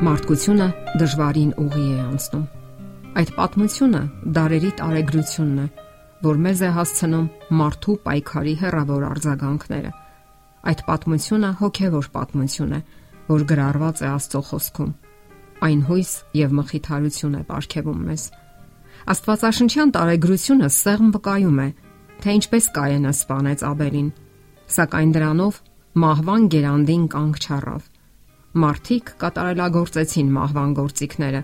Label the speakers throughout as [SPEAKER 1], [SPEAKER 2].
[SPEAKER 1] Մարդկությունը դժվարին ուղի է անցնում։ Այդ պատմությունը դարերի տարեգրությունն է, որ մեզ է հասցնում մարդու պայքարի հերավոր արձագանքները։ Այդ պատմությունը հոգևոր պատմություն է, որ գրառված է Աստծո խոսքում։ Այն հույս եւ մխիթարություն է ապարգևում մեզ։ Աստվածաշնչյան տարեգրությունը սեղմ վկայում է, թե ինչպես Կայենը սپانեց Աբելին, սակայն դրանով մահվան գերանդին կանգ չառավ մարդիկ կատարելագործեցին մահվան գործիքները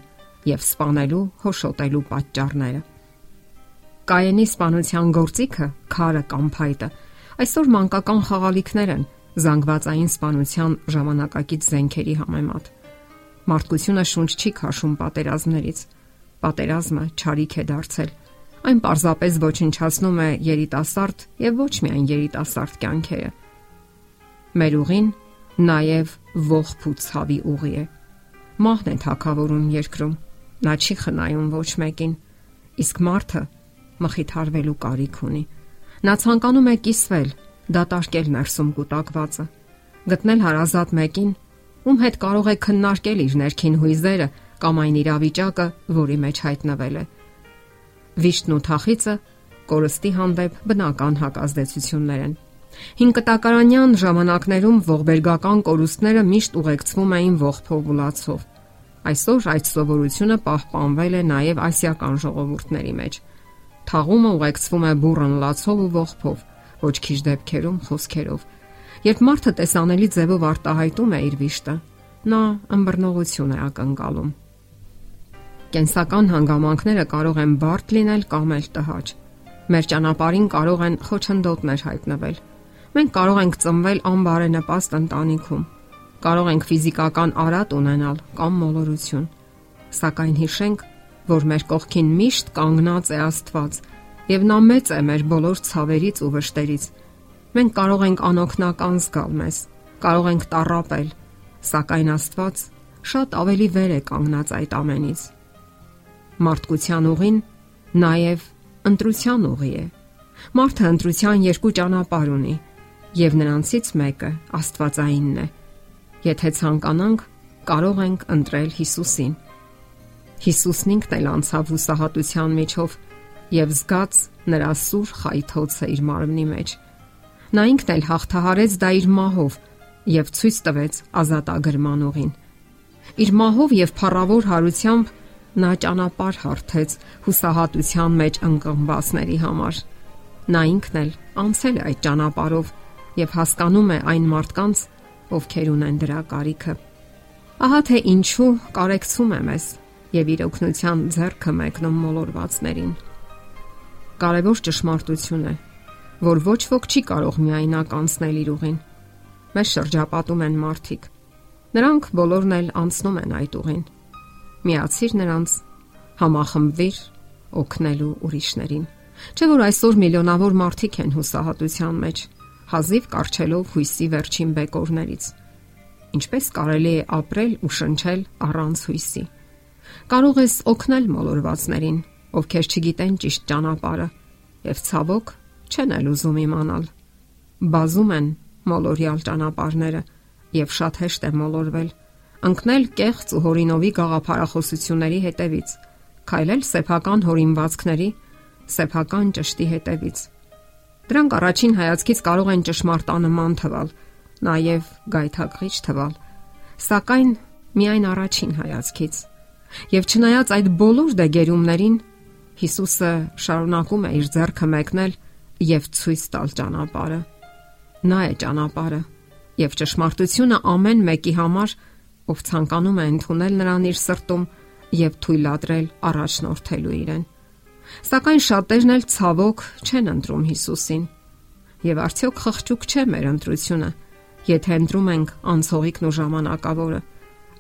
[SPEAKER 1] եւ սپانելու հոշոտելու պատճառները։ Կայենի սպանության գործիքը քարը կամ փայտը այսօր մանկական խաղալիքներ են զանգվածային սպանության ժամանակակից զենքերի համեմատ։ Մարդկությունը շունչ չի քաշում պատերազմներից։ Պատերազմը ճարիք է դարձել։ Այն պարզապես ոչնչացնում է երիտասարդ եւ ոչ միայն երիտասարդ կյանքերը։ Մեր ուղին նաև ողբ ու ցավի ուղի է։ Մահն է թակավորում երկրում։ Նա չի խնայում ոչ մեկին։ Իսկ մարդը մխիթարվելու կարիք ունի։ Նա ցանկանում է կիսվել, դատարկել ներսում կուտակվածը, գտնել հարազատ մեկին, ում հետ կարող է քննարկել իր ներքին հույզերը կամ այն իրավիճակը, որի մեջ հայտնվել է։ Վիշտն ու թախիցը կորստի հանդեպ բնական հակազդեցություններ են Հինկտակարանյան ժամանակներում ողբերգական կորուստները միշտ ուղեկցվում էին ողբով ու լացով։ Այսօր այդ սովորությունը պահպանվել է նաև ասիական ժողովուրդների մեջ։ Թաղումը ուղեկցվում է բուրըն լացով ու ողբով, ոչ քիչ դեպքերում խոսքերով։ Երբ մարդը տեսանելի ձևով արտահայտում է իր վիշտը, նա ըմբռնողություն է ակնկալում։ Կենսական հանգամանքները կարող են բարդ լինել կամ էլ տհաճ։ Մեր ճանապարհին կարող են խոչընդոտներ հայտնվել Մենք կարող ենք ծնվել անբարենպաստ ընտանիքում։ Կարող ենք ֆիզիկական արատ ունենալ կամ մոլորություն։ Սակայն հիշենք, որ մեր կողքին միշտ կանգնած է Աստված, եւ նա մեծ է մեր բոլոր ցավերից ու վշտերից։ Մենք կարող ենք անօքնական զգալ մեզ, կարող ենք տարապել, սակայն Աստված շատ ավելի վեր է կանգնած այդ ամենից։ Մարդկության ուղին նաև ընտրության ուղի է։ Մարդը ընտրության երկու ճանապարհ ունի՝ եւ նրանցից մեկը Աստվածայինն է։ Եթե ցանկանանք, կարող ենք ընտրել Հիսուսին։ Հիսուսն ինքն էլ անցավ հուսահատության միջով եւ զգաց նրա սուր խայթոցը իր մարմնի մեջ։ Նա ինքն էլ հաղթահարեց դա իր մահով եւ ցույց տվեց ազատագրման ուղին։ Իր մահով եւ փառավոր հարությամբ նա ճանապարհ հարթեց հուսահատության մեջ ընկղմվածների համար։ Նա ինքն էլ անցել է այդ ճանապարհով եւ հասկանում է այն մարդկանց, ովքեր ունեն դրա կարիքը։ Ահա թե ինչու կարեկցում է մեզ եւ իր օգնության ձեռքը մեկնում մոլորվածներին։ Կարևոր ճշմարտություն է, որ ոչ ոք չի կարող միայնակ անցնել իր ուղին։ Մեզ շրջապատում են մարդիկ։ Նրանք բոլորն էլ անցնում են այդ ուղին։ Միացիր նրանց, համախմբվիր օգնելու ուրիշներին։ Չէ՞ որ այսօր միլիոնավոր մարդիկ են հուսահատության մեջ հազիվ կարճելով հույսի վերջին բեկորներից։ Ինչպես կարելի է ապրել ու շնչել առանց հույսի։ Կարող ես օգնել մոլորվածներին, ովքեր չգիտեն ճիշտ ճանապարհը եւ ցավոք չեն էլ ուզում իմանալ։ Բազում են մոլորյալ ճանապարհները եւ շատ հեշտ է մոլորվել, ընկնել կեղծ ու հորինովի գաղափարախոսությունների հետևից, քայլել սեփական հորինվածքների, սեփական ճշտի հետևից Դրանք առաջին հայացքից կարող են ճշմարտանման թվալ, նաև գայթակղիչ թվալ, սակայն միայն առաջին հայացքից։ Եվ չնայած այդ բոլոր դեգերումներին, Հիսուսը շարունակում է իր ձեռքը մեկնել եւ ցույց տալ ճանապարհը։ Նա է ճանապարհը եւ ճշմարտությունը ամեն մեկի համար, ով ցանկանում է ընդունել նրան իր սրտում եւ թույլատրել առաջնորդելու իրեն։ Սակայն շատերն էլ ցավոք չեն ընտրում Հիսուսին։ Եվ արդյոք խղճուկ չէ մեր ընտրությունը, եթե ընտրում ենք անցողիկն ու ժամանակավորը,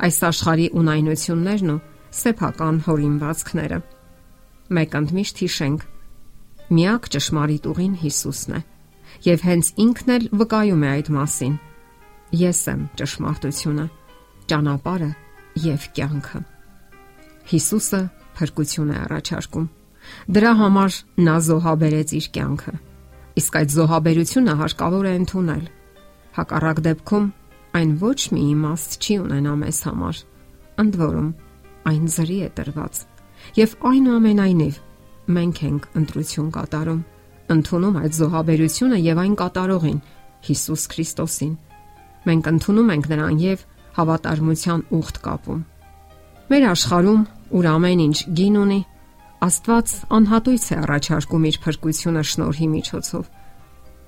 [SPEAKER 1] այս աշխարհի ունայնություններն ու սեփական հորինվածքները։ Մեկ ընդմիշտ հիշենք. միակ ճշմարիտ ուղին Հիսուսն է, եւ հենց ինքն էլ վկայում է այդ մասին։ Ես եմ ճշմարտությունը, ճանապարհը եւ կյանքը։ Հիսուսը փրկություն է առաջարկում Դրա համար նա զոհաբերեց իր կյանքը։ Իսկ այդ զոհաբերությունը հարկավոր է ընդունել։ Հակառակ դեպքում այն ոչ մի իմաստ չի ունենա մեզ համար։ Ընդ որում, այն զրի է տրված։ Եվ այնուամենայնիվ մենք ենք ընտրություն կատարում, ընդունում այդ զոհաբերությունը եւ այն կատարողին Հիսուս Քրիստոսին։ Մենք ընդունում ենք նրան եւ հավատարմության ուխտ կապում։ Մեր աշխարհում, ուր ամեն ինչ գին ունի, Աստված անհատույց է առաջարկում իր փրկությունը շնորհի միջոցով։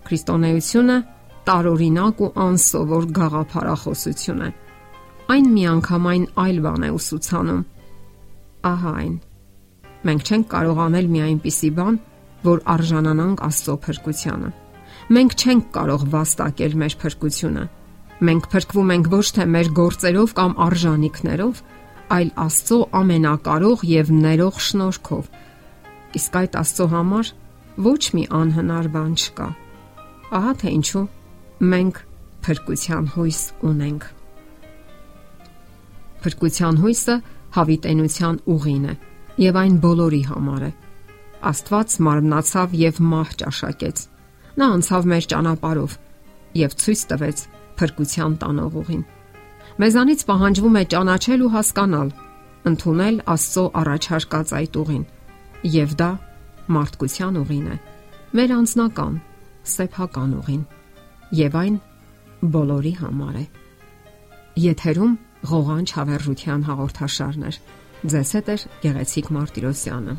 [SPEAKER 1] Քրիստոնեությունը տարօրինակ ու անսովոր գաղափարախոսություն է։ Այն միանգամայն այլ բան է ուսուցանում։ Ահա այն։ Մենք չենք կարող անել մի այնպիսի բան, որ արժանանանք Աստծո փրկությանը։ Մենք չենք կարող վաստակել մեր փրկությունը։ Մենք փրկվում ենք ոչ թե մեր գործերով կամ արժանինքներով, այլ Աստծո ամենակարող եւ ներող շնորհքով։ Իսկ այդ Աստծո համար ոչ մի անհնար բան չկա։ Ահա թե ինչու մենք փրկության հույս ունենք։ Փրկության հույսը հավիտենության ուղին է եւ այն բոլորի համար է։ Աստված մարմնացավ եւ մահ ճաշակեց։ Նա անցավ մեր ճանապարով եւ ցույց տվեց փրկության տանող ուղին։ Մեզանից պահանջվում է ճանաչել ու հասկանալ, ընդունել Աստծո առաջարկած այդ ուղին, եւ դա մարդկության ուղին է։ Մեր անձնական, սեփական ուղին, եւ այն բոլորի համար է։ Եթերում ղողանջ հավերժության հաղորդաշարներ։ Ձեզ հետ է Գեղեցիկ Մարտիրոսյանը։